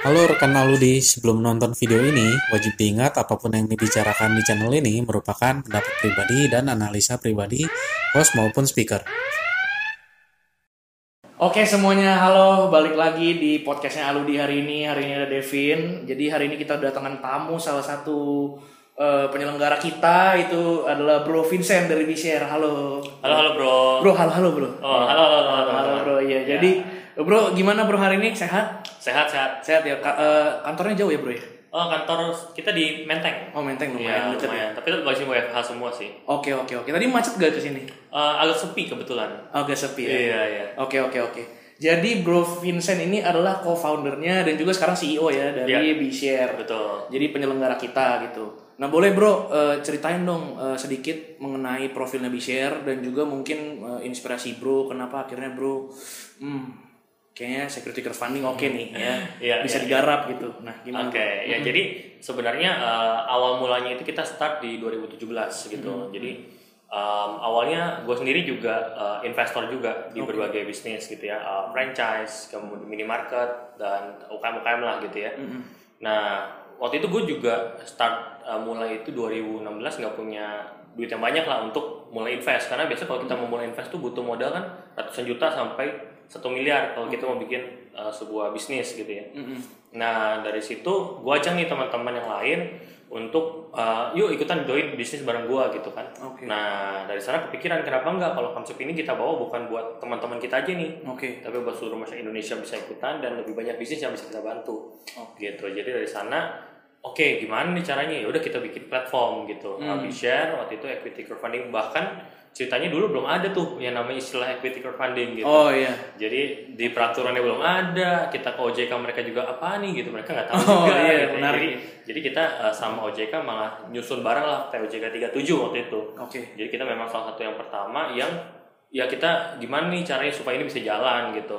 Halo rekan Aludi, sebelum nonton video ini, wajib diingat apa pun yang dibicarakan di channel ini merupakan pendapat pribadi dan analisa pribadi host maupun speaker. Oke semuanya, halo balik lagi di podcastnya Aludi hari ini. Hari ini ada Devin. Jadi hari ini kita datangkan tamu salah satu eh, penyelenggara kita itu adalah Bro Vincent dari Bishare. Halo. Halo halo bro. Bro, halo halo bro. Oh halo halo halo. Halo, teman-teman. bro. Iya. Ya. Jadi Bro, gimana bro hari ini? Sehat? sehat sehat. Sehat ya. Ka- eh, kantornya jauh ya bro ya? Oh kantor kita di Menteng. Oh menteng Iya lumayan deket ya. lumayan. Tapi tetap masih WFH semua sih. Oke oke oke. Tadi macet gak ke sini? Eh, agak sepi kebetulan. Agak sepi ya. Iya iya. Oke oke oke. Jadi Bro Vincent ini adalah co-foundernya dan juga sekarang CEO ya dari Iya. Bshare. Betul. Jadi penyelenggara kita gitu. Nah boleh Bro eh, ceritain dong eh, sedikit mengenai profilnya Bshare dan juga mungkin eh, inspirasi Bro kenapa akhirnya Bro hmm, kayaknya security crowdfunding oke nih ya. Iya, bisa iya, digarap gitu. Nah gimana? Oke, ya jadi sebenarnya eh, awal mulanya itu kita start di 2017 gitu. Jadi em, awalnya gue sendiri juga eh, investor juga di berbagai bisnis gitu ya, Eh, franchise, kemudian minimarket dan UKM-UKM lah gitu ya. Nah waktu itu gue juga start eh, mulai itu 2016 nggak punya duit yang banyak lah untuk mulai invest. Karena biasa kalau kita mau mulai invest tuh butuh modal kan ratusan juta sampai satu miliar kalau kita mau bikin eh, sebuah bisnis gitu ya. Nah dari situ gue ajak nih teman-teman yang lain untuk uh, yuk ikutan join bisnis bareng gue gitu kan. Oke. Nah dari sana kepikiran kenapa enggak kalau konsep ini kita bawa bukan buat teman-teman kita aja nih, Oke. tapi buat seluruh masyarakat Indonesia bisa ikutan dan lebih banyak bisnis yang bisa kita bantu. Gitu. Jadi dari sana Oke, gimana nih caranya? Ya udah kita bikin platform gitu. Hmm. Habis share waktu itu equity crowdfunding bahkan ceritanya dulu belum ada tuh yang namanya istilah equity crowdfunding gitu. Oh iya. Jadi di peraturannya belum ada, kita ke OJK mereka juga apa nih gitu, mereka nggak tahu Oh, juga. iya, gitu. menarik. Jadi, jadi kita uh, sama OJK malah nyusun bareng lah POJK 37 waktu itu. Oke. Jadi kita memang salah satu yang pertama yang ya kita gimana nih caranya supaya ini bisa jalan gitu.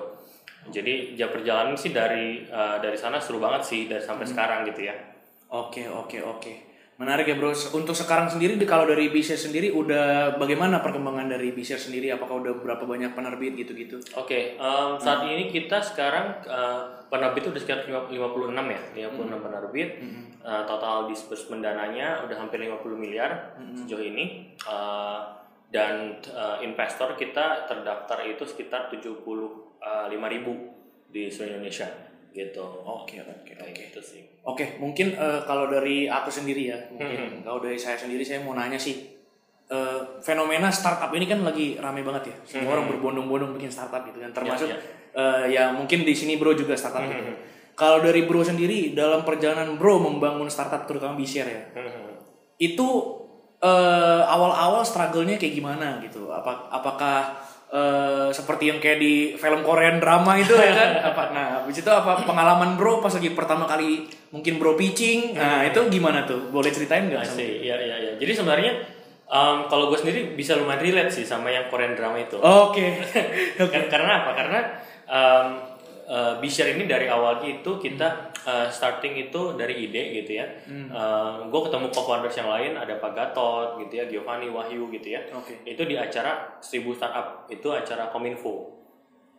Jadi ya perjalanan sih dari uh, dari sana seru banget sih dari sampai Hmm. sekarang gitu ya. Oke oke oke. Menarik ya bro. Untuk sekarang sendiri di- kalau dari Bshare sendiri udah bagaimana perkembangan dari Bshare sendiri? Apakah udah berapa banyak penerbit gitu-gitu? Oke, em, saat ini kita sekarang uh, penerbit udah sekitar 56 ya, 56 penerbit. Uh, total disbursement dananya udah hampir 50 miliar sejauh ini. Uh, dan uh, investor kita terdaftar itu sekitar 75 ribu di seluruh Indonesia gitu. Oke oke oke. gitu sih. Oke, mungkin eh, kalau dari aku sendiri ya, mungkin kalau dari saya sendiri saya mau nanya sih, eh, fenomena startup ini kan lagi rame banget ya. Semua orang berbondong-bondong bikin startup gitu kan, termasuk Ya, eh, ya mungkin di sini bro juga startup gitu. Kalau dari bro sendiri dalam perjalanan bro membangun startup terutama Bshare ya, itu eh, awal-awal struggle-nya kayak gimana gitu? Apa apakah eh, seperti yang kayak di film Korean drama itu ya kan? Apa nah, habis itu apa pengalaman Bro pas lagi pertama kali mungkin Bro pitching? Nah, itu gimana tuh? Boleh ceritain nggak? See. Iya, iya, iya. Jadi sebenarnya em, kalau gue sendiri bisa lumayan relate sih sama yang Korean drama itu. Oke. Kar- karena apa? Karena um, uh, ini dari awalnya itu kita uh, starting itu dari ide gitu ya. gue ketemu co-founders yang lain, ada Pak Gatot gitu ya, Giovanni Wahyu gitu ya. Oke. Itu di acara 1000 Startup, itu acara Kominfo.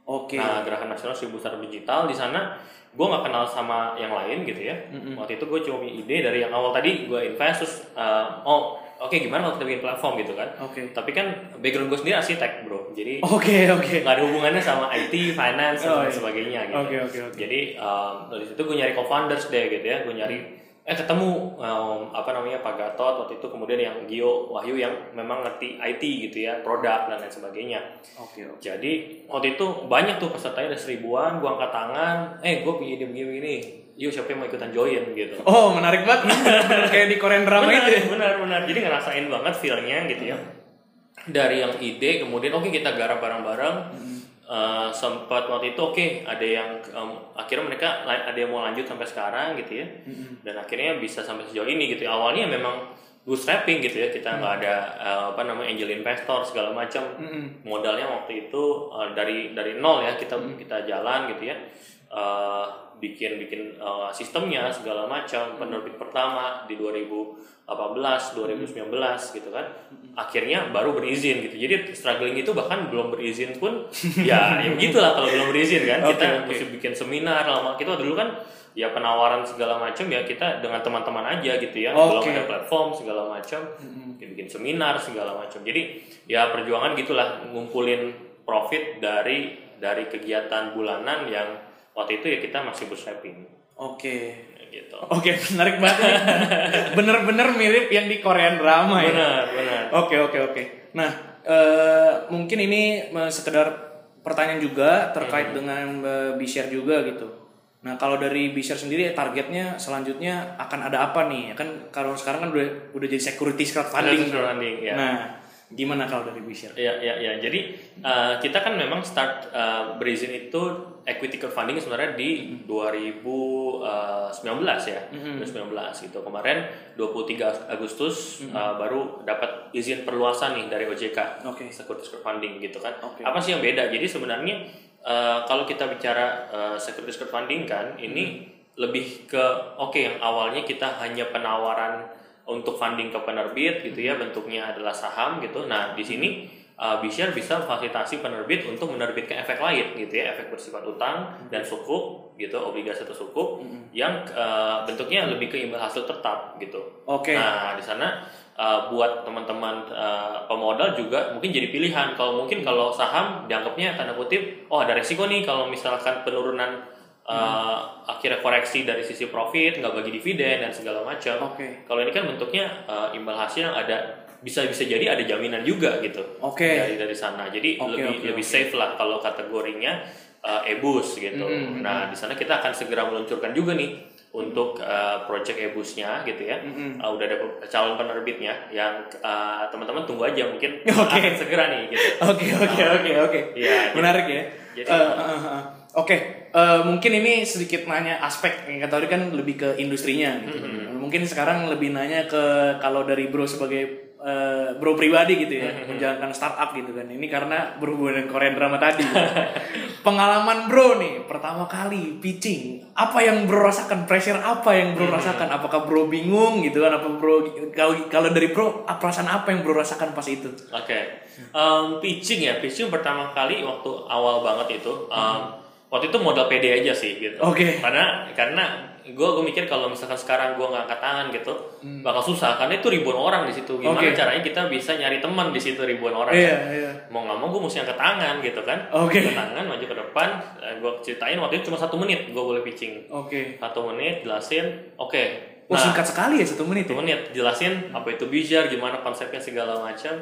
Oke. Nah, Gerakan Nasional 1000 Startup Digital di sana gue nggak kenal sama yang lain gitu ya. Waktu itu gue cuma ide dari yang awal tadi gue invest terus uh, oh oke gimana kalau kita bikin platform gitu kan. Oke. Tapi kan background gue sendiri arsitek bro, jadi Oke, oke. nggak ada hubungannya sama IT, finance Oh, dan iya. sebagainya gitu. Oke, oke, oke. Jadi um, dari situ gue nyari co-founders deh gitu ya, gue nyari eh ketemu um, apa namanya Pak Gatot waktu itu kemudian yang Gio Wahyu yang memang ngerti IT gitu ya, produk dan lain sebagainya. Oke, oke. Jadi waktu itu banyak tuh pesertanya ada seribuan, gue angkat tangan, eh gue punya ide begini-begini, yuk siapa yang mau ikutan join gitu. Oh, menarik banget. Kayak di Korean drama benar, itu ya. benar, benar. Jadi ngerasain banget feelnya gitu ya. Dari yang ide, kemudian oke kita garap bareng-bareng. Eh, sempat waktu itu oke ada yang em, akhirnya mereka ada yang mau lanjut sampai sekarang gitu ya. Dan akhirnya bisa sampai sejauh ini gitu. ya. Awalnya memang bootstrapping gitu ya kita nggak ada eh, apa namanya angel investor segala macam modalnya waktu itu eh, dari dari nol ya kita kita jalan gitu ya Eh, bikin bikin uh, sistemnya segala macam penerbit pertama di 2018 2019 gitu kan akhirnya baru berizin gitu. Jadi struggling itu bahkan belum berizin pun ya ya begitulah kalau belum berizin kan. Kita oke. mesti bikin seminar lama. Kita dulu kan ya penawaran segala macam ya kita dengan teman-teman aja gitu ya. Belum Oke. ada platform segala macam ya bikin seminar segala macam. Jadi ya perjuangan gitulah ngumpulin profit dari dari kegiatan bulanan yang waktu itu ya kita masih bootstrapping Oke. Ya gitu Oke, menarik banget. Bener-bener mirip yang di Korean drama ya. benar benar Oke oke oke. Nah eh, mungkin ini eh, sekedar pertanyaan juga terkait dengan eh, B-share juga gitu. Nah kalau dari B-share sendiri targetnya selanjutnya akan ada apa nih? Kan kalau sekarang kan udah udah jadi security crowdfunding. crowdfunding, ya. Nah gimana kalau dari B-share? Ya, ya, ya. Jadi uh, kita kan memang start uh, berizin itu equity crowdfunding sebenarnya di 2019 ya, 2019 gitu. Kemarin 23 Agustus uh, baru dapat izin perluasan nih dari OJK, Oke. securities crowdfunding gitu kan. Oke. Apa sih yang beda? Jadi sebenarnya uh, kalau kita bicara uh, securities crowdfunding kan, ini lebih ke oke yang awalnya kita hanya penawaran untuk funding ke penerbit gitu ya bentuknya adalah saham gitu. Nah di sini uh, Bishare bisa fasilitasi penerbit untuk menerbitkan efek lain gitu ya efek bersifat utang dan sukuk gitu obligasi atau sukuk yang uh, bentuknya lebih ke imbal hasil tetap gitu. Oke. Nah di sana uh, buat teman-teman uh, pemodal juga mungkin jadi pilihan. Kalau mungkin kalau saham dianggapnya tanda kutip, oh ada resiko nih kalau misalkan penurunan uh, akhirnya koreksi dari sisi profit, nggak bagi dividen dan segala macam. Oke. Kalau ini kan bentuknya uh, imbal hasil yang ada bisa bisa jadi ada jaminan juga gitu Oke. dari dari sana. Jadi Oke, lebih oke, lebih oke. safe lah kalau kategorinya uh, ebus gitu. Mm-mm, Nah di sana kita akan segera meluncurkan juga nih untuk uh, project ebusnya gitu ya. Mm-mm. Uh, udah ada calon penerbitnya yang uh, teman-teman tunggu aja mungkin Oke. akan segera nih gitu. Oke oke oke oke. Iya, Menarik ya. jadi- eh, eh, eh. Oke, eh, mungkin ini sedikit nanya aspek yang kata tadi kan lebih ke industrinya. Gitu. Mm-hmm. Mungkin sekarang lebih nanya ke kalau dari bro sebagai eh, bro pribadi gitu ya, Mm-hmm. menjalankan startup gitu kan. Ini karena berhubungan dengan Korean drama tadi. Pengalaman bro nih pertama kali pitching, apa yang bro rasakan? Pressure apa yang bro rasakan? Apakah bro bingung gitu kan? Apa bro kalau kalau dari bro apa perasaan apa yang bro rasakan pas itu? Oke, Em, pitching ya, pitching pertama kali waktu awal banget itu, em, waktu itu modal PD aja sih gitu. Oke. Karena karena gue gue mikir kalau misalkan sekarang gue nggak angkat tangan gitu, Hmm. bakal susah karena itu ribuan orang di situ. Gimana Oke. caranya kita bisa nyari teman di situ ribuan orang? Iya, kan? iya. Mau nggak mau gue mesti angkat tangan gitu kan? Oke. Angkat tangan maju ke depan, gue ceritain waktu itu cuma satu menit gue boleh pitching. Oke. Satu menit jelasin, oke. Oh singkat sekali ya satu menit Satu ya? menit jelasin apa itu Bizar, gimana konsepnya segala macam.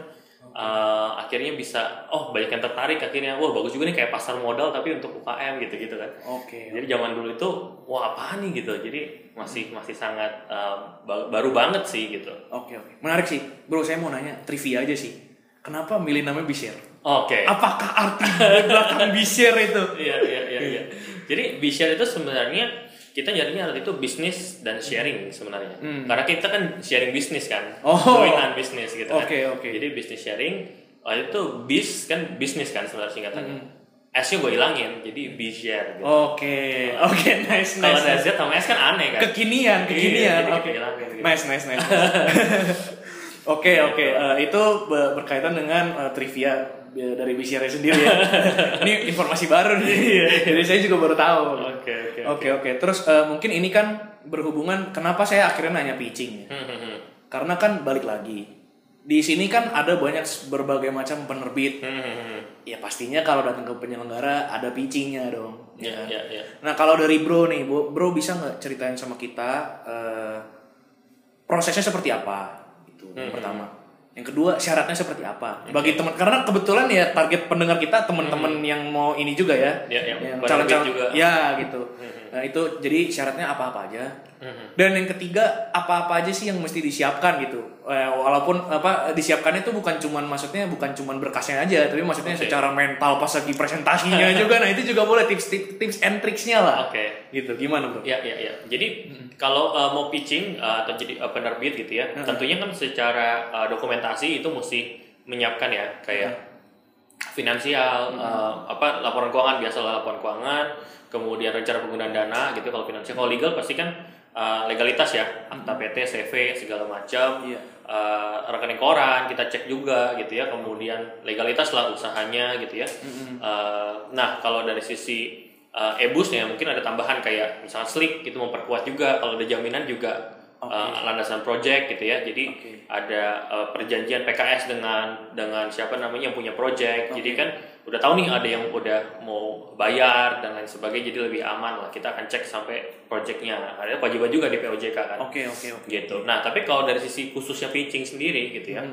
Eh, akhirnya bisa, oh banyak yang tertarik akhirnya, wah bagus juga nih kayak pasar modal tapi untuk UKM gitu-gitu kan. Oke. Jadi zaman dulu itu, wah apa nih gitu. Jadi masih masih sangat ba- baru banget sih gitu. Oke oke. Menarik sih, bro. Saya mau nanya trivia aja sih. Kenapa milih namanya Bishare? Oke. Apakah arti belakang Bishare itu? Iya iya iya. iya. Jadi B-share itu sebenarnya kita nyarinya itu bisnis dan sharing sebenarnya. Karena kita kan sharing bisnis kan, Hmm. Oh. joinan bisnis gitu kan. Oke, oke. Jadi bisnis sharing oh, itu bis kan bisnis kan sebenarnya singkatannya. Hmm. S-nya gue hilangin, jadi B-share gitu. Oke, oke, nice, Kalau nice. ada nice. Z sama S kan aneh kan. Kekinian, Iya, kekinian. Oke. hilangin gitu. Nice, nice, nice. Oke, oke. Eh, itu be- berkaitan dengan eh, trivia dari Bishare sendiri ya. ini informasi baru nih. Jadi saya juga baru tahu. Oke oke. Oke, oke. Terus eh, mungkin ini kan berhubungan kenapa saya akhirnya nanya pitching ya. Hmm, hmm, hmm. Karena kan balik lagi di sini kan ada banyak berbagai macam penerbit. Ya pastinya kalau datang ke penyelenggara ada pitchingnya dong. Iya kan? iya iya. Nah kalau dari bro nih, bro, bro bisa nggak ceritain sama kita eh, prosesnya seperti apa? Itu yang pertama. Yang kedua syaratnya seperti apa? Bagi teman karena kebetulan ya target pendengar kita teman-teman yang mau ini juga ya, Ya, yang calon-calon juga. ya gitu. Nah itu jadi syaratnya apa-apa aja. Dan yang ketiga apa-apa aja sih yang mesti disiapkan gitu. Eh, walaupun apa disiapkannya itu bukan cuman maksudnya bukan cuman berkasnya aja, tapi maksudnya Oke. secara mental pas lagi presentasinya juga. Nah itu juga boleh tips tips tips and tricksnya lah. Oke. Gitu gimana bro? Ya, ya, ya. Jadi kalau uh, mau pitching uh, atau jadi uh, penerbit gitu ya, tentunya kan secara uh, dokumentasi itu mesti menyiapkan ya kayak finansial, uh, apa laporan keuangan biasalah laporan keuangan, kemudian rencana penggunaan dana gitu kalau finansial. Kalau legal pasti kan uh, legalitas ya, akta PT, CV segala macam. Iya. Uh, rekening koran kita cek juga gitu ya, kemudian legalitas lah usahanya gitu ya. Uh, nah kalau dari sisi uh, ebusnya mungkin ada tambahan kayak misalnya slick itu memperkuat juga kalau ada jaminan juga uh, landasan project gitu ya. Jadi Oke. ada uh, perjanjian PKS dengan dengan siapa namanya yang punya project. Jadi kan udah tahu nih ada yang udah mau bayar dan lain sebagainya jadi lebih aman lah. Kita akan cek sampai projectnya. Ada kewajiban juga di POJK kan. Oke oke oke. Gitu. Nah, tapi kalau dari sisi khususnya pitching sendiri gitu ya.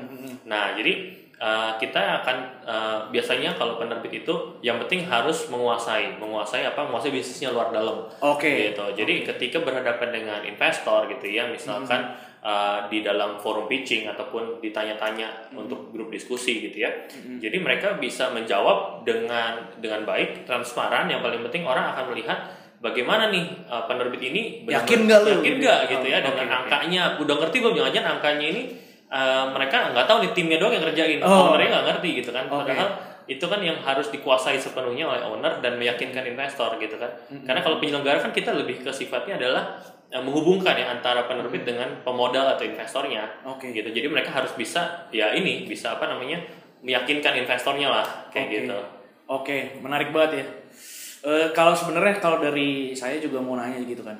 Nah, jadi uh, kita akan uh, biasanya kalau penerbit itu yang penting harus menguasai, menguasai apa? Menguasai bisnisnya luar dalam Oke. gitu. Jadi ketika berhadapan dengan investor gitu ya, misalkan uh, di dalam forum pitching ataupun ditanya-tanya untuk grup diskusi gitu ya. Jadi mereka bisa menjawab dengan dengan baik, transparan. Yang paling penting orang akan melihat bagaimana nih uh, penerbit ini Yakin nggak lu? yakin nggak gitu Oh, ya oke, dengan oke. angkanya. Udah ngerti belum jangan-jangan angkanya ini uh, mereka nggak tahu nih timnya doang yang kerjain. Oh. Ownernya nggak ngerti gitu kan. Oke. Padahal itu kan yang harus dikuasai sepenuhnya oleh owner dan meyakinkan investor gitu kan. Karena kalau penyelenggara kan kita lebih ke sifatnya adalah eh, menghubungkan ya antara penerbit dengan pemodal atau investornya. Oke. Gitu. Jadi mereka harus bisa ya ini bisa apa namanya meyakinkan investornya lah kayak Oke. gitu. Oke, menarik banget ya. Eh, kalau sebenarnya kalau dari saya juga mau nanya gitu kan,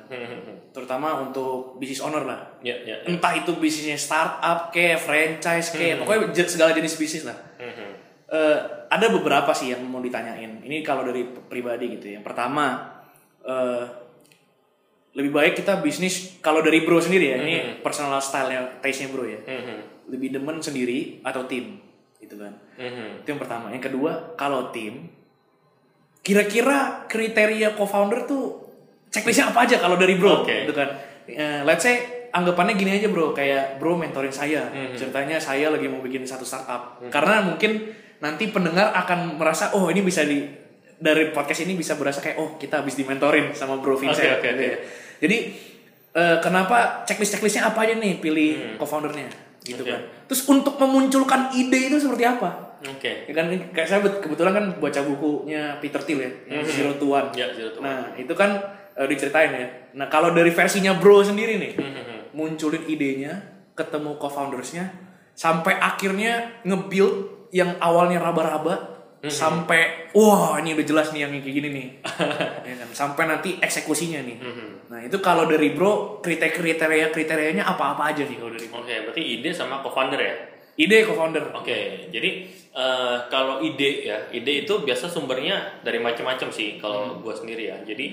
terutama untuk business owner lah. ya, ya. ya. Entah itu bisnisnya startup, kayak franchise, kayak pokoknya segala jenis bisnis lah. Eh, ada beberapa sih yang mau ditanyain. Ini kalau dari pribadi gitu. ya. Yang pertama, eh, lebih baik kita bisnis kalau dari bro sendiri ya. Ini personal style-nya, taste-nya bro ya. Lebih demen sendiri atau tim, gitu kan. Itu yang pertama. Yang kedua, kalau tim, kira-kira kriteria co-founder tuh checklistnya apa aja kalau dari bro, Oke. gitu kan? Eh, let's say anggapannya gini aja bro, kayak bro mentorin saya, Mhm. ceritanya saya lagi mau bikin satu startup, karena mungkin nanti pendengar akan merasa oh ini bisa di dari podcast ini bisa berasa kayak oh kita habis dimentorin sama bro Vincent, Oke, oke, gitu oke. ya. Jadi eh, kenapa checklist checklistnya apa aja nih pilih co-foundernya, gitu Oke. kan? Terus untuk memunculkan ide itu seperti apa? Oke. Ya kan kayak saya bet- kebetulan kan baca bukunya Peter Thiel ya, yang Zero to One. Ya, Zero to One. Nah, itu kan eh, diceritain ya. Nah, kalau dari versinya Bro sendiri nih, Mhm. munculin idenya, ketemu co-foundersnya, sampai akhirnya nge-build yang awalnya raba-raba Mhm. sampai wah ini udah jelas nih yang kayak gini nih. Ya kan? Sampai nanti eksekusinya nih. Mhm. Nah, itu kalau dari Bro kriteria kriterianya apa-apa aja nih kalau dari? Oke, berarti ide sama co-founder ya? Ide co-founder. Oke, jadi eh, kalau ide ya, ide itu biasa sumbernya dari macam-macam sih kalau gue sendiri ya. Jadi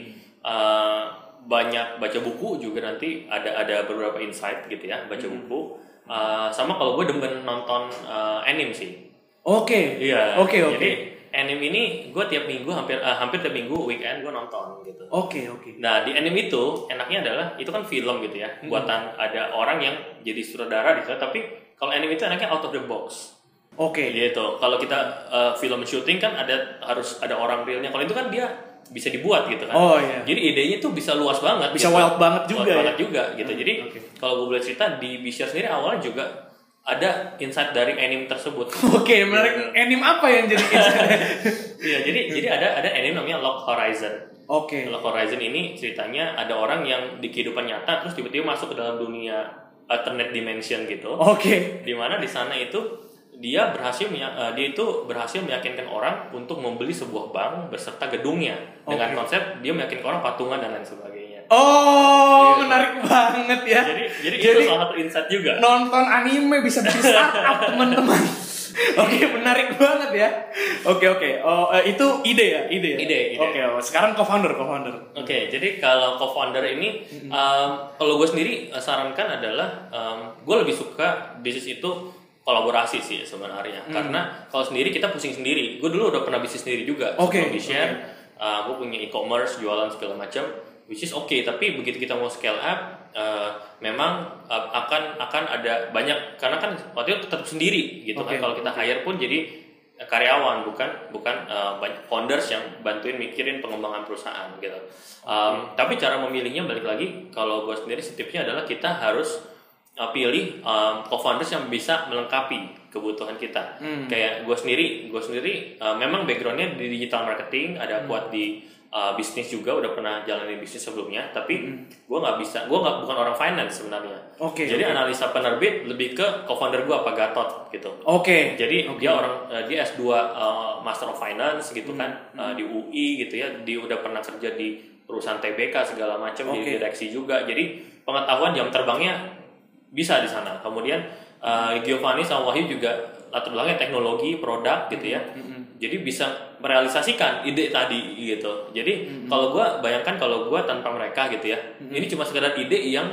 eh, banyak baca buku juga nanti ada ada beberapa insight gitu ya, baca buku. Eh, sama kalau gue demen nonton eh, anime sih. Oke. Iya. Oke, oke. Jadi anime ini gue tiap minggu hampir eh, hampir tiap minggu weekend gue nonton gitu. Oke, oke. Nah di anime itu enaknya adalah itu kan film gitu ya buatan ada orang yang jadi sutradara di sana tapi kalau anime itu enaknya out of the box Oke. gitu. Kalau kita uh, film syuting kan ada harus ada orang realnya. Kalau itu kan dia bisa dibuat gitu kan. Oh, iya. Jadi idenya tuh bisa luas banget. Bisa gitu. wild banget juga Wild ya? banget juga gitu. Jadi Oke. kalau gue boleh cerita di Bishar sendiri awalnya juga ada insight dari anime tersebut. Oke, menarik. Anime apa yang jadi insight? Iya, jadi jadi ada ada anime namanya Lock Horizon. Oke. Lock Horizon ini ceritanya ada orang yang di kehidupan nyata terus tiba-tiba masuk ke dalam dunia alternate dimension gitu. Oke. di mana di sana itu dia berhasil eh, dia itu berhasil meyakinkan orang untuk membeli sebuah bank beserta gedungnya dengan Oke. konsep dia meyakinkan orang patungan dan lain sebagainya. Oh, Iya. menarik banget ya. Jadi jadi, Jadi, itu salah satu insight juga. nonton anime bisa bikin startup, teman-teman. Oke, menarik banget ya. Oke, oke. Oh, eh, itu ide ya, ide ya. Ide, ide. Oke, oh, sekarang co-founder, co-founder. Oke, jadi kalau co-founder ini, um, kalau gue sendiri uh, sarankan adalah um, gue lebih suka bisnis itu kolaborasi sih sebenarnya. Karena kalau sendiri kita pusing sendiri. Gue dulu udah pernah bisnis sendiri juga. Oke, sebelum di-share. Uh, gue punya e-commerce, jualan segala macam, which is oke. Tapi begitu kita mau scale up, uh, memang uh, akan akan ada banyak karena kan waktu itu tetap sendiri gitu Oke, kan. Kalau kita hire pun jadi karyawan bukan bukan uh, banyak founders yang bantuin mikirin pengembangan perusahaan gitu. Um, Tapi cara memilihnya balik lagi kalau gue sendiri tipsnya adalah kita harus uh, pilih um, co-founders yang bisa melengkapi kebutuhan kita. Hmm. Kayak gue sendiri, gue sendiri uh, memang backgroundnya di digital marketing, ada Hmm. kuat di uh, bisnis juga, udah pernah jalanin bisnis sebelumnya. Tapi Hmm. gue nggak bisa, gue nggak bukan orang finance sebenarnya. Oke, Jadi oke. analisa penerbit lebih ke co-founder gue apa Gatot gitu. Oke. Jadi dia orang uh, dia S2 uh, Master of Finance gitu Hmm, kan uh, di UI gitu ya. Dia udah pernah kerja di perusahaan TBK segala macam Oke. di direksi juga. Jadi pengetahuan jam terbangnya bisa di sana. Kemudian uh, Giovanni sama Wahyu juga latar belakangnya teknologi, produk gitu ya. Jadi bisa merealisasikan ide tadi gitu. Jadi kalau gua bayangkan kalau gua tanpa mereka gitu ya, ini cuma sekedar ide yang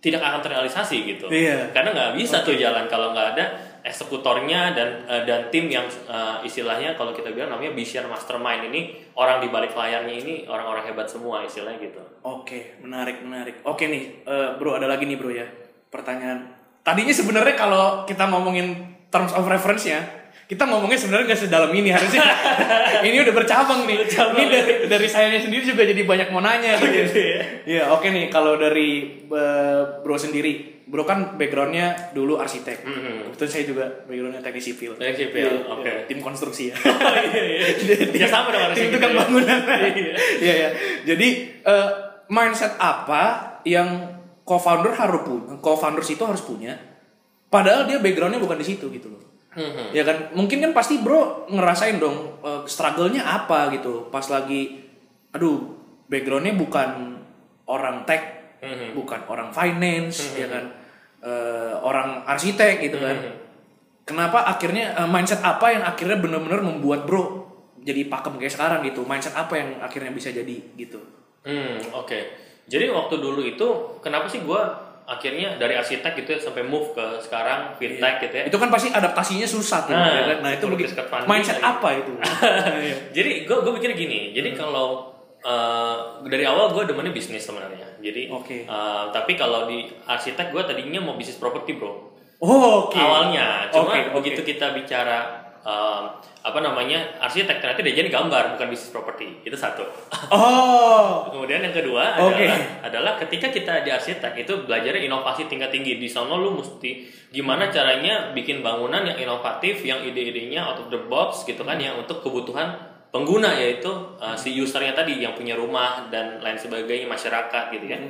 tidak akan terrealisasi gitu. Iya. Karena nggak bisa tuh jalan kalau nggak ada eksekutornya dan eh, dan tim yang eh, istilahnya kalau kita bilang namanya vision mastermind ini orang di balik layarnya ini orang-orang hebat semua istilahnya gitu. Oke, menarik, menarik. Oke nih, eh, bro, ada lagi nih bro ya, pertanyaan. Tadinya sebenarnya kalau kita ngomongin terms of reference-nya, kita ngomongnya sebenarnya nggak sedalam ini harusnya. ini udah bercabang nih. Ini dari dari sayanya sendiri juga jadi banyak mau nanya gitu. Iya, oke nih kalau dari eh, bro sendiri, bro kan backgroundnya dulu arsitek. Mhm. Kebetulan saya juga backgroundnya teknik sipil. Teknik sipil, Iya, oke. iya, Tim konstruksi ya. Ya sama dong Tim gitu tukang ya. bangunan. Iya ya. Jadi eh, mindset apa yang co-founder harus punya, co-founders itu harus punya. Padahal dia backgroundnya bukan di situ gitu loh. Mhm. Ya kan, mungkin kan pasti bro ngerasain dong eh, struggle-nya apa gitu. Pas lagi, aduh, backgroundnya bukan orang tech, Mhm. bukan orang finance, ya kan, Eh, orang arsitek gitu kan. Mhm. Kenapa akhirnya eh, mindset apa yang akhirnya benar-benar membuat bro jadi pakem kayak sekarang gitu? Mindset apa yang akhirnya bisa jadi gitu? Hmm, oke. Jadi waktu dulu itu kenapa sih gua akhirnya dari arsitek gitu ya sampai move ke sekarang fintech gitu ya. Itu kan pasti adaptasinya susah tuh. Nah, ya kan? nah itu begitu. Mindset apa itu? Iya. jadi gue gue mikir gini jadi kalau eh, dari awal gue demennya bisnis sebenarnya jadi Oke. eh, tapi kalau di arsitek gue tadinya mau bisnis properti bro Oh, oke. awalnya cuma Oke, oke. begitu kita bicara em, apa namanya arsitek ternyata dia jadi gambar bukan bisnis properti. Itu satu. Oh. kemudian yang kedua Oke. adalah, adalah ketika kita di arsitek itu belajarnya inovasi tingkat tinggi. Di sana lu mesti gimana caranya bikin bangunan yang inovatif yang ide-idenya out of the box gitu kan yang untuk kebutuhan pengguna yaitu uh, si usernya tadi yang punya rumah dan lain sebagainya masyarakat gitu kan.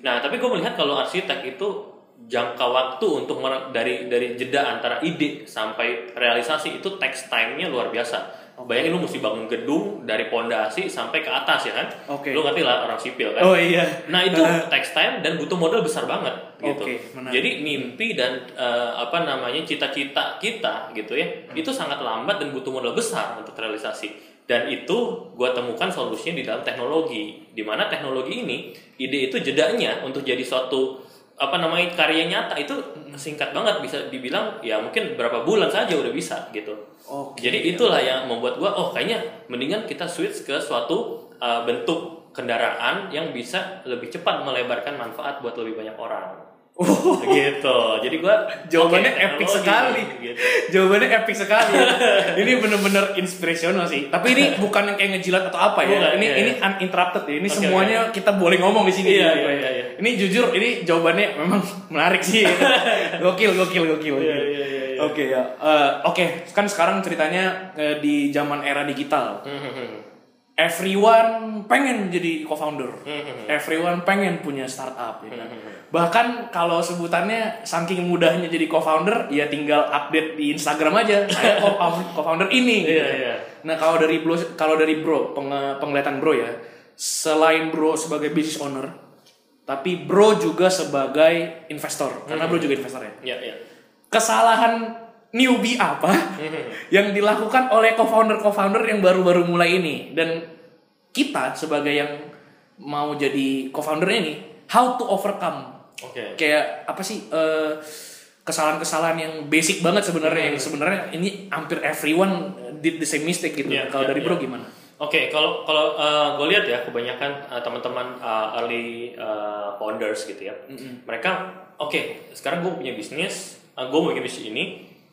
Nah tapi gue melihat kalau arsitek itu jangka waktu untuk dari dari jeda antara ide sampai realisasi itu text time-nya luar biasa bayangin lu mesti bangun gedung dari pondasi sampai ke atas ya kan Oke. lu ngerti lah orang sipil kan Oh iya. Nah itu text time dan butuh modal besar banget gitu. Menarik. Jadi mimpi dan eh, apa namanya cita-cita kita gitu ya itu sangat lambat dan butuh modal besar untuk terrealisasi. Dan itu gua temukan solusinya di dalam teknologi. Di mana teknologi ini ide itu jedanya untuk jadi suatu apa namanya karya nyata itu singkat banget bisa dibilang ya mungkin berapa bulan saja udah bisa gitu. Oke. Jadi itulah yang membuat gua oh kayaknya mendingan kita switch ke suatu uh, bentuk kendaraan yang bisa lebih cepat melebarkan manfaat buat lebih banyak orang. gitu. Jadi gua Jawabannya oke, epic sekali. Gitu. Jawabannya epic sekali. ini bener-bener inspirational sih. Tapi ini bukan yang kayak ngejilat atau apa ya. Bukan, ini iya, ini iya. uninterrupted ya. Ini Oke, semuanya kita boleh ngomong di sini. Iya, gitu. iya, iya, iya. Ini jujur, ini jawabannya memang menarik sih. gokil, gokil, gokil. Iya, iya, iya, iya. Oke ya. Eh, Oke, kan sekarang ceritanya eh, di zaman era digital. Hmm, Everyone pengen jadi co-founder. Hmm, Everyone pengen punya startup. Ya kan? Bahkan kalau sebutannya saking mudahnya jadi co-founder, ya tinggal update di Instagram aja. Saya co-founder ini. gitu. Iya, iya. Nah kalau dari bro, kalau dari bro penge- penglihatan bro ya, selain bro sebagai business owner, tapi bro juga sebagai investor. Karena bro juga investor ya Iya, iya. kesalahan newbie apa yang dilakukan oleh co-founder co-founder yang baru-baru mulai ini. Dan kita sebagai yang mau jadi co-foundernya nih how to overcome. Oke. kayak apa sih eh, kesalahan-kesalahan yang basic banget sebenarnya yang sebenarnya ini hampir everyone did the same mistake gitu. Iya, kalau iya, dari iya. bro gimana? Oke, kalau kalau gue lihat ya kebanyakan uh, teman-teman uh, early uh, founders gitu ya, mereka oke sekarang gue punya bisnis, gue mau bikin bisnis ini,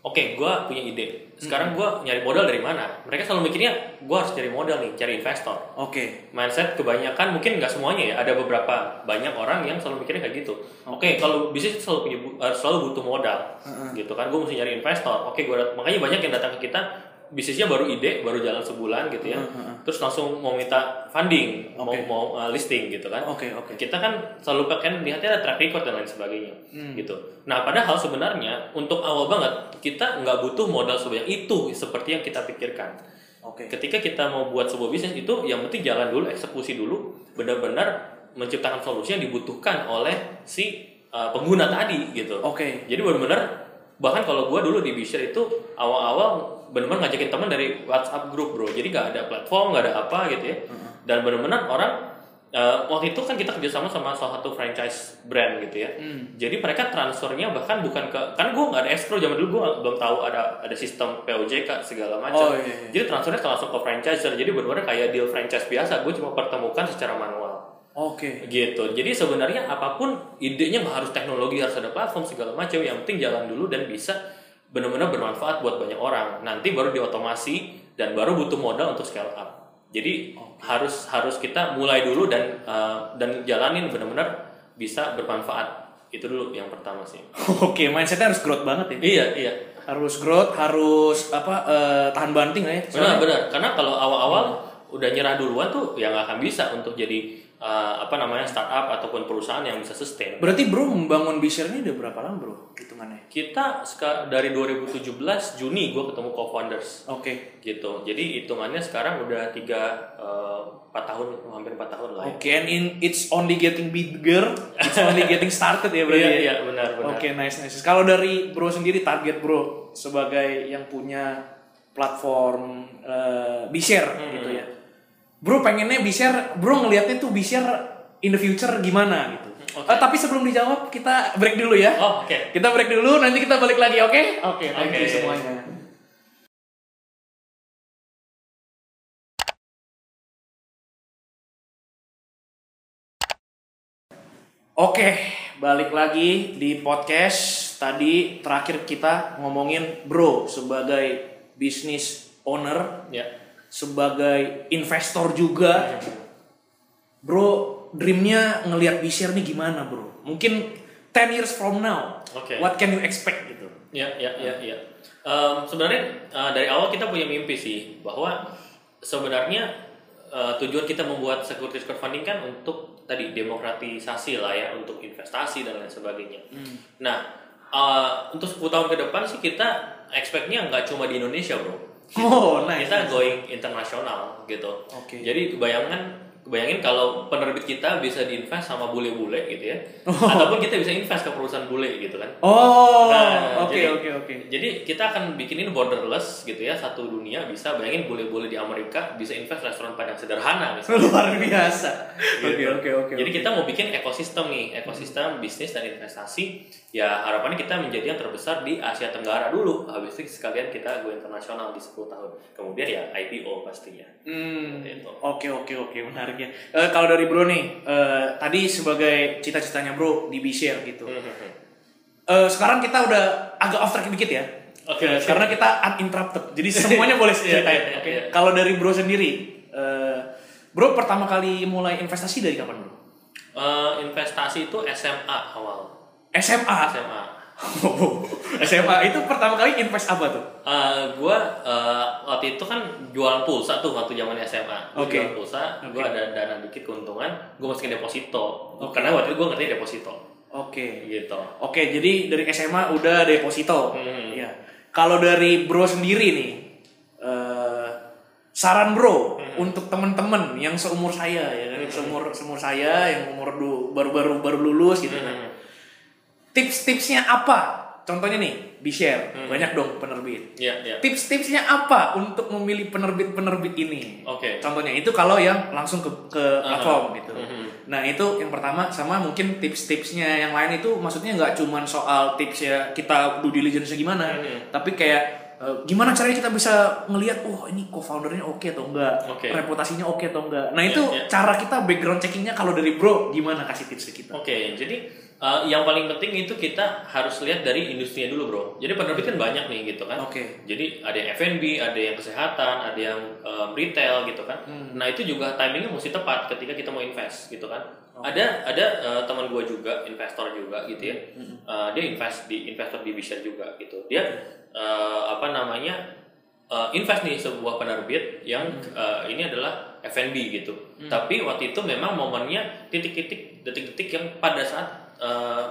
oke gue punya ide, sekarang gue nyari modal dari mana? Mereka selalu mikirnya gue harus cari modal nih cari investor. Oke. mindset kebanyakan mungkin nggak semuanya ya. Ada beberapa banyak orang yang selalu mikirnya kayak gitu. Oke. Kalau bisnis selalu punya eh, selalu butuh modal gitu kan. Gue mesti nyari investor. Oke gue makanya banyak yang datang ke kita bisnisnya baru ide baru jalan sebulan gitu ya terus langsung mau minta funding mau Oke. mau uh, listing gitu kan Oke, oke. kita kan selalu pakai lihatnya ada track record dan lain sebagainya Hmm. gitu nah padahal sebenarnya untuk awal banget kita nggak butuh modal sebanyak itu seperti yang kita pikirkan Oke. ketika kita mau buat sebuah bisnis itu yang penting jalan dulu eksekusi dulu benar-benar menciptakan solusi yang dibutuhkan oleh si uh, pengguna tadi gitu Oke. jadi benar-benar bahkan kalau gue dulu di Bishare itu awal-awal benar-benar ngajakin teman dari WhatsApp grup bro. Jadi nggak ada platform nggak ada apa gitu ya. Dan benar-benar orang uh, waktu itu kan kita kerjasama sama salah satu franchise brand gitu ya. Hmm. jadi mereka transfernya bahkan bukan ke kan gue nggak ada escrow zaman dulu gue belum tahu ada ada sistem POJK segala macam. Oh, iya, iya. jadi transfernya langsung ke franchiser. Jadi benar-benar kayak deal franchise biasa gue cuma pertemukan secara manual. Oke. gitu. Jadi sebenarnya apa pun idenya nggak harus teknologi harus ada platform segala macam. Yang penting jalan dulu dan bisa benar-benar bermanfaat buat banyak orang. Nanti baru diotomasi dan baru butuh modal untuk scale up. Jadi harus harus kita mulai dulu dan uh, dan jalanin benar-benar bisa bermanfaat. Itu dulu yang pertama sih. Oke, mindsetnya harus growth banget ya. iya iya. Harus growth, harus apa eh, tahan banting lah ya. benar benar. Karena kalau awal-awal udah nyerah duluan tuh ya nggak akan bisa untuk jadi uh, apa namanya startup ataupun perusahaan yang bisa sustain Berarti bro membangun Bishare ini udah berapa lama bro hitungannya? kita dari 2017 Juni gue ketemu co-founders Oke. gitu jadi hitungannya sekarang udah tiga eh, empat tahun hampir empat tahun lah ya. Oke, and in, it's only getting bigger, it's only getting started ya berarti. iya ya? iya benar benar Oke, nice nice. Kalau dari bro sendiri target bro sebagai yang punya platform uh, Bishare Hmm. gitu ya. Bro pengennya Bishare, bro ngelihatnya tuh Bishare in the future gimana gitu. Oke. Eh, tapi sebelum dijawab kita break dulu ya. oh oke Kita break dulu, nanti kita balik lagi, oke? Oke, thank you Oke. semuanya. Oke, balik lagi di podcast. Tadi terakhir kita ngomongin bro sebagai business owner, ya sebagai investor juga. Bro, dreamnya ngelihat Bishare nih gimana bro? Mungkin 10 years from now, Oke. what can you expect gitu? ya ya ya ya Em, sebenarnya eh, dari awal kita punya mimpi sih bahwa sebenarnya eh, tujuan kita membuat securities crowdfunding kan untuk tadi demokratisasi lah ya untuk investasi dan lain sebagainya nah eh, untuk 10 tahun ke depan sih kita expectnya nggak cuma di Indonesia bro Oh, nice. kita going internasional gitu. Oke. Jadi bayangkan bayangin kalau penerbit kita bisa diinvest sama bule-bule gitu ya. Oh. Ataupun kita bisa invest ke perusahaan bule gitu kan. Oh, Nah, oke jadi- oke oke. Jadi kita akan bikinin borderless gitu ya, satu dunia bisa bayangin bule-bule di Amerika bisa invest restoran padang sederhana misalnya. Luar biasa. Oke Gitu. oke oke. Jadi oke. kita mau bikin ekosistem nih, ekosistem bisnis dan investasi. Ya harapannya kita menjadi yang terbesar di Asia Tenggara dulu. Habis itu sekalian kita go internasional di 10 tahun. Kemudian ya IPO pastinya. Hmm, Seperti itu. Oke oke oke menarik ya. Eh, kalau dari Bro nih, eh, tadi sebagai cita-citanya Bro di B-Share gitu. Eh, sekarang kita udah agak off track dikit ya. Oke, oke. Karena kita uninterrupted. Jadi semuanya boleh Iya, ceritain. iya, Oke. iya. Kalau dari Bro sendiri, eh, Bro pertama kali mulai investasi dari kapan Bro? Eh, investasi itu SMA awal. SMA. SMA. SMA itu pertama kali invest apa tuh? Eh, gua eh, waktu itu kan jualan pulsa tuh waktu zaman SMA. Gua Oke. Jualan pulsa, gua Oke. ada dana dikit keuntungan, gua masukin deposito. Oke. Karena waktu itu gua ngerti deposito. Oke. Gitu. Oke, jadi dari SMA udah deposito. Hmm. Iya. Kalau dari Bro sendiri nih, eh, saran Bro untuk temen-temen yang seumur saya ya kan, seumur seumur saya yang umur baru-baru baru lulus gitu kan. Hmm. Tips-tipsnya apa? Contohnya nih, di share banyak dong penerbit. Iya, iya. Tips-tipsnya apa untuk memilih penerbit-penerbit ini? Oke. Contohnya itu kalau yang langsung ke ke platform gitu. Mhm. Nah itu yang pertama sama mungkin tips-tipsnya yang lain itu maksudnya nggak cuman soal tips ya kita due diligence gimana, Mhm. tapi kayak Eh, gimana caranya kita bisa ngelihat oh ini co-foundernya oke atau enggak, Oke. reputasinya oke atau enggak. Nah Iya, itu iya. cara kita background checkingnya kalau dari bro gimana kasih tips ke kita? Oke, jadi uh, yang paling penting itu kita harus lihat dari industrinya dulu, bro. Jadi penerbit kan banyak nih, gitu kan. Oke. Jadi ada yang F&B, ada yang kesehatan, ada yang um, retail, gitu kan. Hmm. Nah itu juga timingnya mesti tepat ketika kita mau invest, gitu kan. Ada ada uh, teman gue juga investor juga, gitu ya. Hmm. Uh, dia invest di investor di Bishare juga, gitu. Dia uh, apa namanya uh, invest nih sebuah penerbit yang Hmm. uh, ini adalah F&B gitu. Tapi waktu itu memang momennya titik-titik detik-detik yang pada saat uh,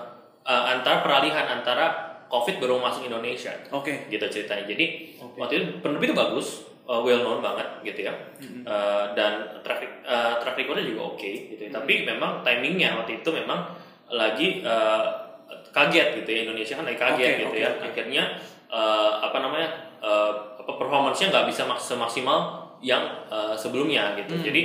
uh, antara peralihan antara COVID baru masuk Indonesia Oke. gitu ceritanya. Jadi Oke. waktu itu penerbit itu bagus, uh, well known banget gitu ya. Uh, dan track uh, track recordnya juga oke gitu ya. Tapi memang timingnya waktu itu memang lagi uh, kaget gitu ya Indonesia kan lagi kaget Oke, gitu oke, ya. oke. Akhirnya uh, apa namanya uh, performance-nya nggak bisa maks- semaksimal yang uh, sebelumnya gitu. Hmm, Jadi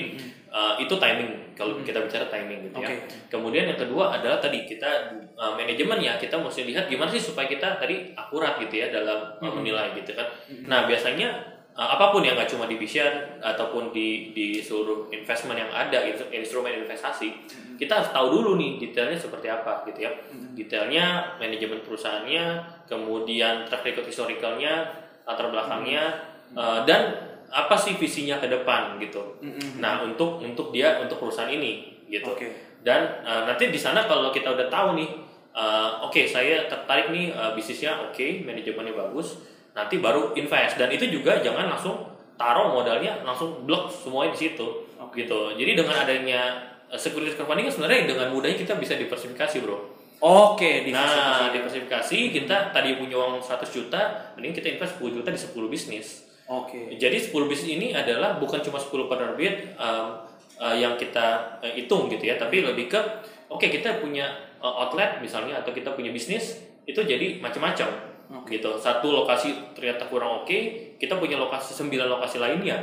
uh, itu timing kalau kita bicara timing gitu ya. Oke. Kemudian yang kedua adalah tadi kita uh, manajemen ya kita mesti lihat gimana sih supaya kita tadi akurat gitu ya dalam uh, menilai gitu kan. Nah biasanya uh, apa pun yang nggak cuma di Vision ataupun di di seluruh investment yang ada instru- instrumen investasi kita harus tahu dulu nih detailnya seperti apa gitu ya. Detailnya manajemen perusahaannya, kemudian track record historicalnya, latar belakangnya uh, dan apa sih visinya ke depan gitu. Nah untuk untuk dia untuk perusahaan ini gitu. Oke. Dan uh, nanti di sana kalau kita udah tahu nih, uh, oke saya tertarik nih uh, bisnisnya oke, manajemennya bagus, nanti baru invest dan itu juga jangan langsung taruh modalnya langsung blok semuanya di situ gitu. Jadi dengan adanya uh, security crowdfunding sebenarnya dengan mudahnya kita bisa diversifikasi bro. Oke. di Nah diversifikasi kita tadi punya uang 100 juta, mending kita invest 10 juta di 10 bisnis. Oke. Jadi 10 bisnis ini adalah bukan cuma 10 penerbit um, uh, yang kita uh, hitung gitu ya, tapi lebih ke oke kita punya uh, outlet misalnya atau kita punya bisnis itu jadi macam-macam gitu. Satu lokasi ternyata kurang oke, kita punya lokasi 9 lokasi lainnya.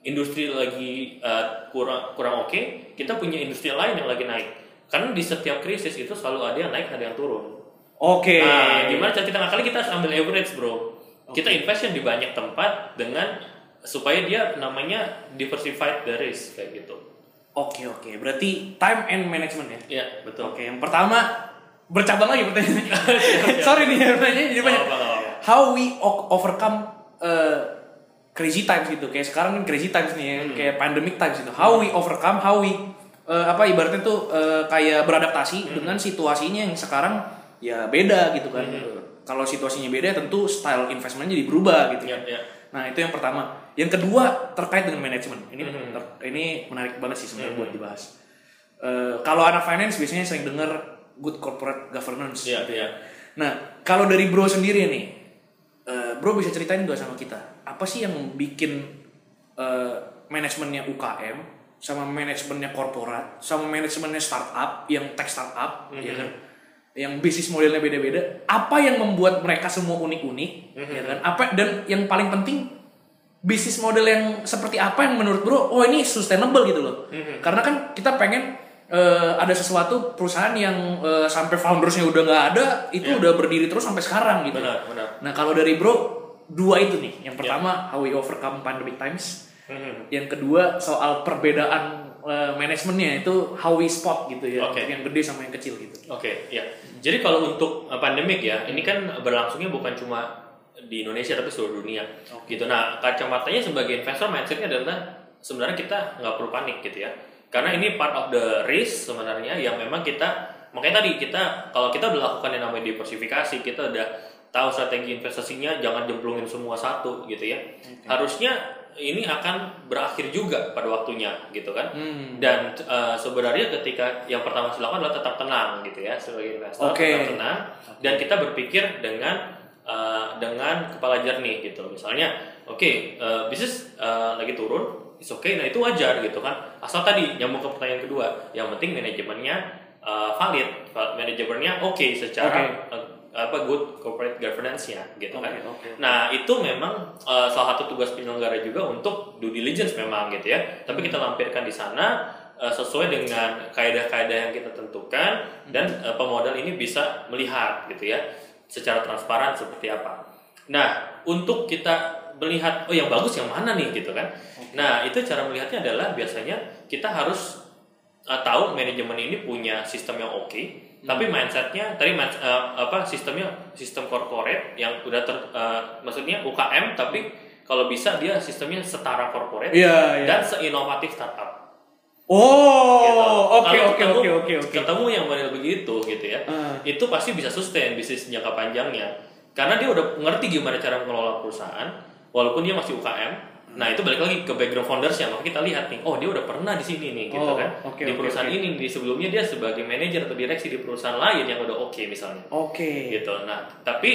Industri lagi uh, kurang kurang oke, kita punya industri lain yang lagi naik. Karena di setiap krisis itu selalu ada yang naik, ada yang turun. Oke. Nah, gimana cara kita ngakali kita harus ambil average, bro. Kita invest yang di banyak tempat dengan supaya dia namanya diversified the risk kayak gitu. Oke oke. Berarti time and management ya. Iya, betul. Oke. Yang pertama bercabang lagi pertanyaannya. Sorry nih pertanyaannya jadi banyak. Apa-apa. How we overcome uh, crazy times gitu. Kayak sekarang kan crazy times nih, ya. Hmm. kayak pandemic times gitu. How we overcome, how we uh, apa ibaratnya tuh uh, kayak beradaptasi Hmm. dengan situasinya yang sekarang ya beda gitu kan. Hmm. Kalau situasinya beda tentu style investmentnya jadi berubah gitu Iya, kan. iya. Nah itu yang pertama. Yang kedua terkait dengan manajemen. Ini Hmm. ter- ini menarik banget sih sebenarnya buat dibahas. Eh, kalau anak finance biasanya sering dengar good corporate governance. Iya, iya. Nah kalau dari bro sendiri nih, eh, bro bisa ceritain gak sama kita apa sih yang bikin eh, manajemennya UKM sama manajemennya korporat sama manajemennya startup yang tech startup ya kan yang bisnis modelnya beda-beda apa yang membuat mereka semua unik-unik ya kan? Apa dan yang paling penting bisnis model yang seperti apa yang menurut bro oh ini sustainable gitu loh. Karena kan kita pengen eh, ada sesuatu perusahaan yang eh, sampai foundersnya udah nggak ada itu udah berdiri terus sampai sekarang gitu. Benar, benar. nah kalau dari bro dua itu nih. Yang pertama how we overcome pandemic times. Mhm. yang kedua soal perbedaan eh, manajemennya itu how we spot gitu ya untuk yang gede sama yang kecil gitu Oke, ya. Jadi kalau untuk uh, pandemik ya, ini kan berlangsungnya bukan cuma di Indonesia tapi seluruh dunia. Gitu. Nah, kacamatanya sebagai investor mindsetnya adalah sebenarnya kita nggak perlu panik gitu ya. Karena ini part of the risk sebenarnya yang memang kita makanya tadi kita kalau kita udah lakukan yang namanya diversifikasi, kita udah tahu strategi investasinya jangan jemplungin semua satu gitu ya. Harusnya ini akan berakhir juga pada waktunya gitu kan. Hmm. Dan uh, sebenarnya ketika yang pertama harus dilakukan adalah tetap tenang gitu ya sebagai investor Oke. tetap tenang dan kita berpikir dengan uh, dengan kepala jernih gitu. Misalnya, oke uh, bisnis uh, lagi turun, it's okay, nah itu wajar gitu kan. Asal tadi nyambung ke pertanyaan kedua, yang penting manajemennya uh, valid, val- manajemennya oke secara uh, apa good corporate governance-nya gitu kan. Oke, oke. Nah itu memang uh, salah satu tugas penyelenggara juga untuk due diligence memang gitu ya. Tapi kita lampirkan di sana uh, sesuai dengan kaedah-kaedah yang kita tentukan dan uh, pemodal ini bisa melihat gitu ya secara transparan seperti apa. Nah untuk kita melihat oh yang bagus yang mana nih gitu kan. Nah, itu cara melihatnya adalah biasanya kita harus uh, tahu manajemen ini punya sistem yang oke, tapi mindsetnya tadi uh, apa sistemnya sistem corporate yang udah ter, uh, maksudnya UKM tapi kalau bisa dia sistemnya setara corporate Iya, iya. dan seinovatif startup. Oh, gitu. oke oke oke oke oke. Ketemu yang model begitu gitu ya. Ah. Itu pasti bisa sustain bisnis jangka panjangnya. Karena dia udah ngerti gimana cara mengelola perusahaan walaupun dia masih UKM. Nah, itu balik lagi ke background foundersnya. Maka kita lihat nih, oh dia udah pernah di sini nih gitu Oh, kan. oke, di perusahaan oke. ini di sebelumnya dia sebagai manajer atau direksi di perusahaan lain yang udah oke misalnya. Oke. Gitu. Nah, tapi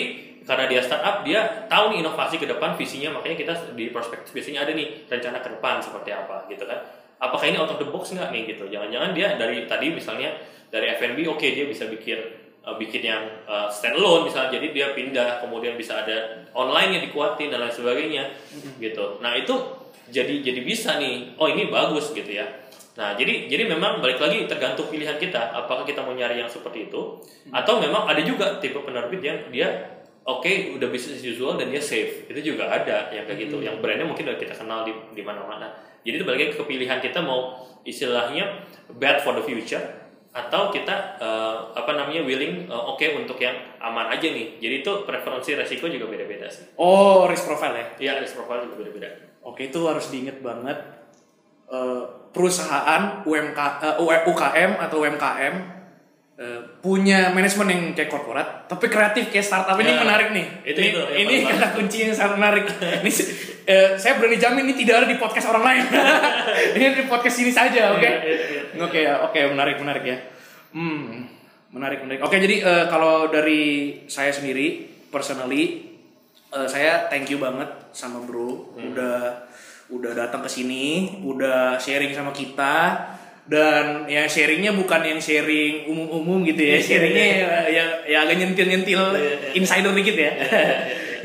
karena dia startup dia tahu nih inovasi ke depan visinya makanya kita di prospektus biasanya ada nih rencana ke depan seperti apa gitu kan apakah ini out of the box nggak nih gitu jangan-jangan dia dari tadi misalnya dari F&B oke dia bisa bikin uh, bikin yang uh, standalone misalnya. Jadi dia pindah kemudian bisa ada online yang dikuatin dan lain sebagainya gitu. Nah itu jadi jadi bisa nih. Oh ini bagus gitu ya. Nah jadi jadi memang balik lagi tergantung pilihan kita. Apakah kita mau nyari yang seperti itu atau memang ada juga tipe penerbit yang dia oke udah business as usual dan dia safe. Itu juga ada yang kayak gitu. Yang brandnya mungkin udah kita kenal di di mana-mana. Jadi itu balik lagi ke pilihan kita mau istilahnya bet for the future atau kita eh, apa namanya willing eh, oke untuk yang aman aja nih jadi itu preferensi resiko juga beda-beda sih Oh, risk profile ya. ya risk profile juga beda-beda Oke, itu harus diingat banget. Eh, perusahaan UMK, eh, UKM atau UMKM eh, punya manajemen yang kayak korporat, tapi kreatif kayak startup ini Ya, menarik nih. itu- ini itu ini kata kunci yang sangat menarik. ini eh, saya berani jamin ini tidak ada di podcast orang lain. ini di podcast ini saja, oke? Iya, iya, iya. Oke ya, oke menarik menarik ya. Hmm, menarik menarik. Oke jadi eh, kalau dari saya sendiri personally eh, saya thank you banget sama bro udah udah datang ke sini, udah sharing sama kita dan ya sharingnya bukan yang sharing umum-umum gitu ya, sharingnya ya, ya, ya agak nyentil-nyentil insider dikit ya.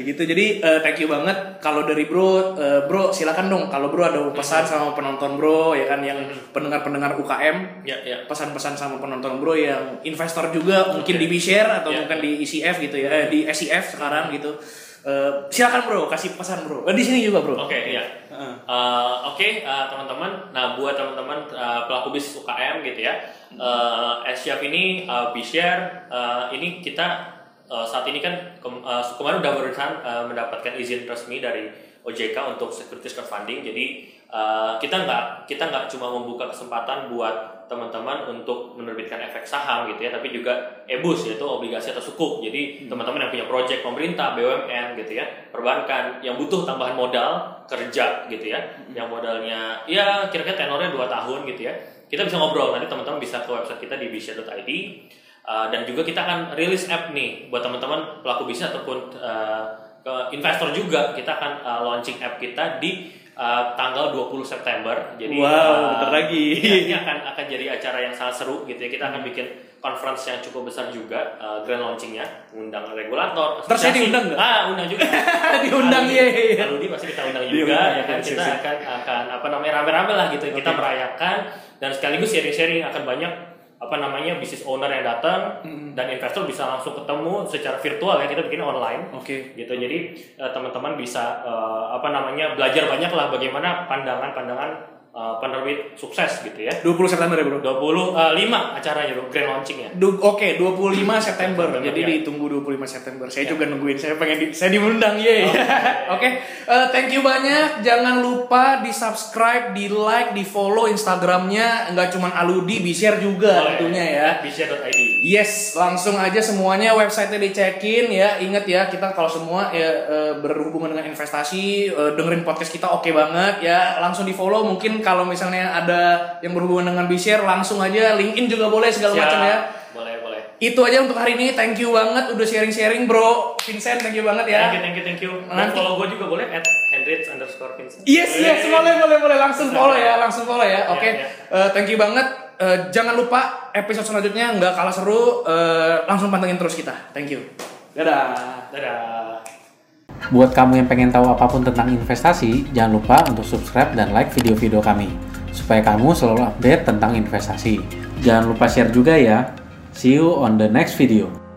Gitu. Jadi eh, thank you banget. Kalau dari bro eh, bro silakan dong. Kalau bro ada pesan sama penonton bro ya kan yang pendengar-pendengar UKM ya ya. pesan-pesan sama penonton bro yang investor juga mungkin di B-share atau Ya. mungkin di ECF gitu ya eh, di SEF sekarang gitu. Eh, silakan bro kasih pesan bro. Di sini juga bro. Oke, iya. Heeh. Eh, Oke, eh, teman-teman. Nah, buat teman-teman eh, pelaku bisnis UKM gitu ya, uh, SCF ini uh, B-Share, eh, ini kita eh, saat ini kan eh, kemarin udah berusaha eh, mendapatkan izin resmi dari OJK untuk securities crowdfunding. Jadi eh, kita nggak kita nggak cuma membuka kesempatan buat teman-teman untuk menerbitkan efek saham gitu ya, tapi juga EBUS yaitu obligasi atau sukuk. Jadi teman-teman yang punya proyek pemerintah, BUMN gitu ya, perbankan yang butuh tambahan modal kerja gitu ya, yang modalnya ya kira-kira tenornya 2 tahun gitu ya. Kita bisa ngobrol nanti teman-teman bisa ke website kita di bishare.id Uh, dan juga kita akan rilis app nih buat teman-teman pelaku bisnis ataupun uh, ke investor juga kita akan uh, launching app kita di uh, tanggal 20 September. Jadi Wow, uh, bentar lagi. ya, ini akan akan jadi acara yang sangat seru gitu ya. Kita akan bikin conference yang cukup besar juga uh, grand launchingnya, undang regulator. Ntar saya diundang nggak? Ah, undang juga. Diundang, iya, iya. Aludi pasti kita undang juga Diundang, ya kan kita akan akan apa namanya rame-rame lah gitu. Kita Oke. merayakan dan sekaligus sharing-sharing akan banyak apa namanya bisnis owner yang datang dan investor bisa langsung ketemu secara virtual ya kita bikin online. Oke. Gitu. Jadi eh, teman-teman bisa eh, apa namanya belajar banyak lah bagaimana pandangan-pandangan eh, penerbit sukses gitu ya 20 September ya bro 25 acaranya bro grand launching ya Du- Oke, 25 September. September, Jadi ya. ditunggu 25 September. Saya Ya. juga nungguin. Saya pengen di, saya diundang, ye. Oke. Eh, thank you banyak. Jangan lupa di subscribe, di like, di follow Instagramnya. Nggak cuma Aludi, di share juga Boleh. tentunya ya. Bishare.id Yes, langsung aja semuanya website-nya dicekin ya. Ingat ya, kita kalau semua ya eh, berhubungan dengan investasi, eh, dengerin podcast kita oke banget ya. Langsung di follow. Mungkin kalau misalnya ada yang berhubungan dengan B-Share, langsung aja LinkedIn juga boleh segala Siap. macam ya. boleh boleh Itu aja untuk hari ini. Thank you banget udah sharing-sharing, Bro. Vincent, thank you banget ya. thank you thank you thank you Nanti- follow gue juga boleh at hendrits underscore vincent Yes, yes, boleh, boleh, boleh. Langsung follow ya, langsung follow ya. Oke, ya. Eh, thank you banget. Eh, jangan lupa episode selanjutnya nggak kalah seru. Eh, langsung pantengin terus kita. Thank you. Dadah. dadah Buat kamu yang pengen tahu apa pun tentang investasi, jangan lupa untuk subscribe dan like video-video kami, supaya kamu selalu update tentang investasi. Jangan lupa share juga ya. See you on the next video.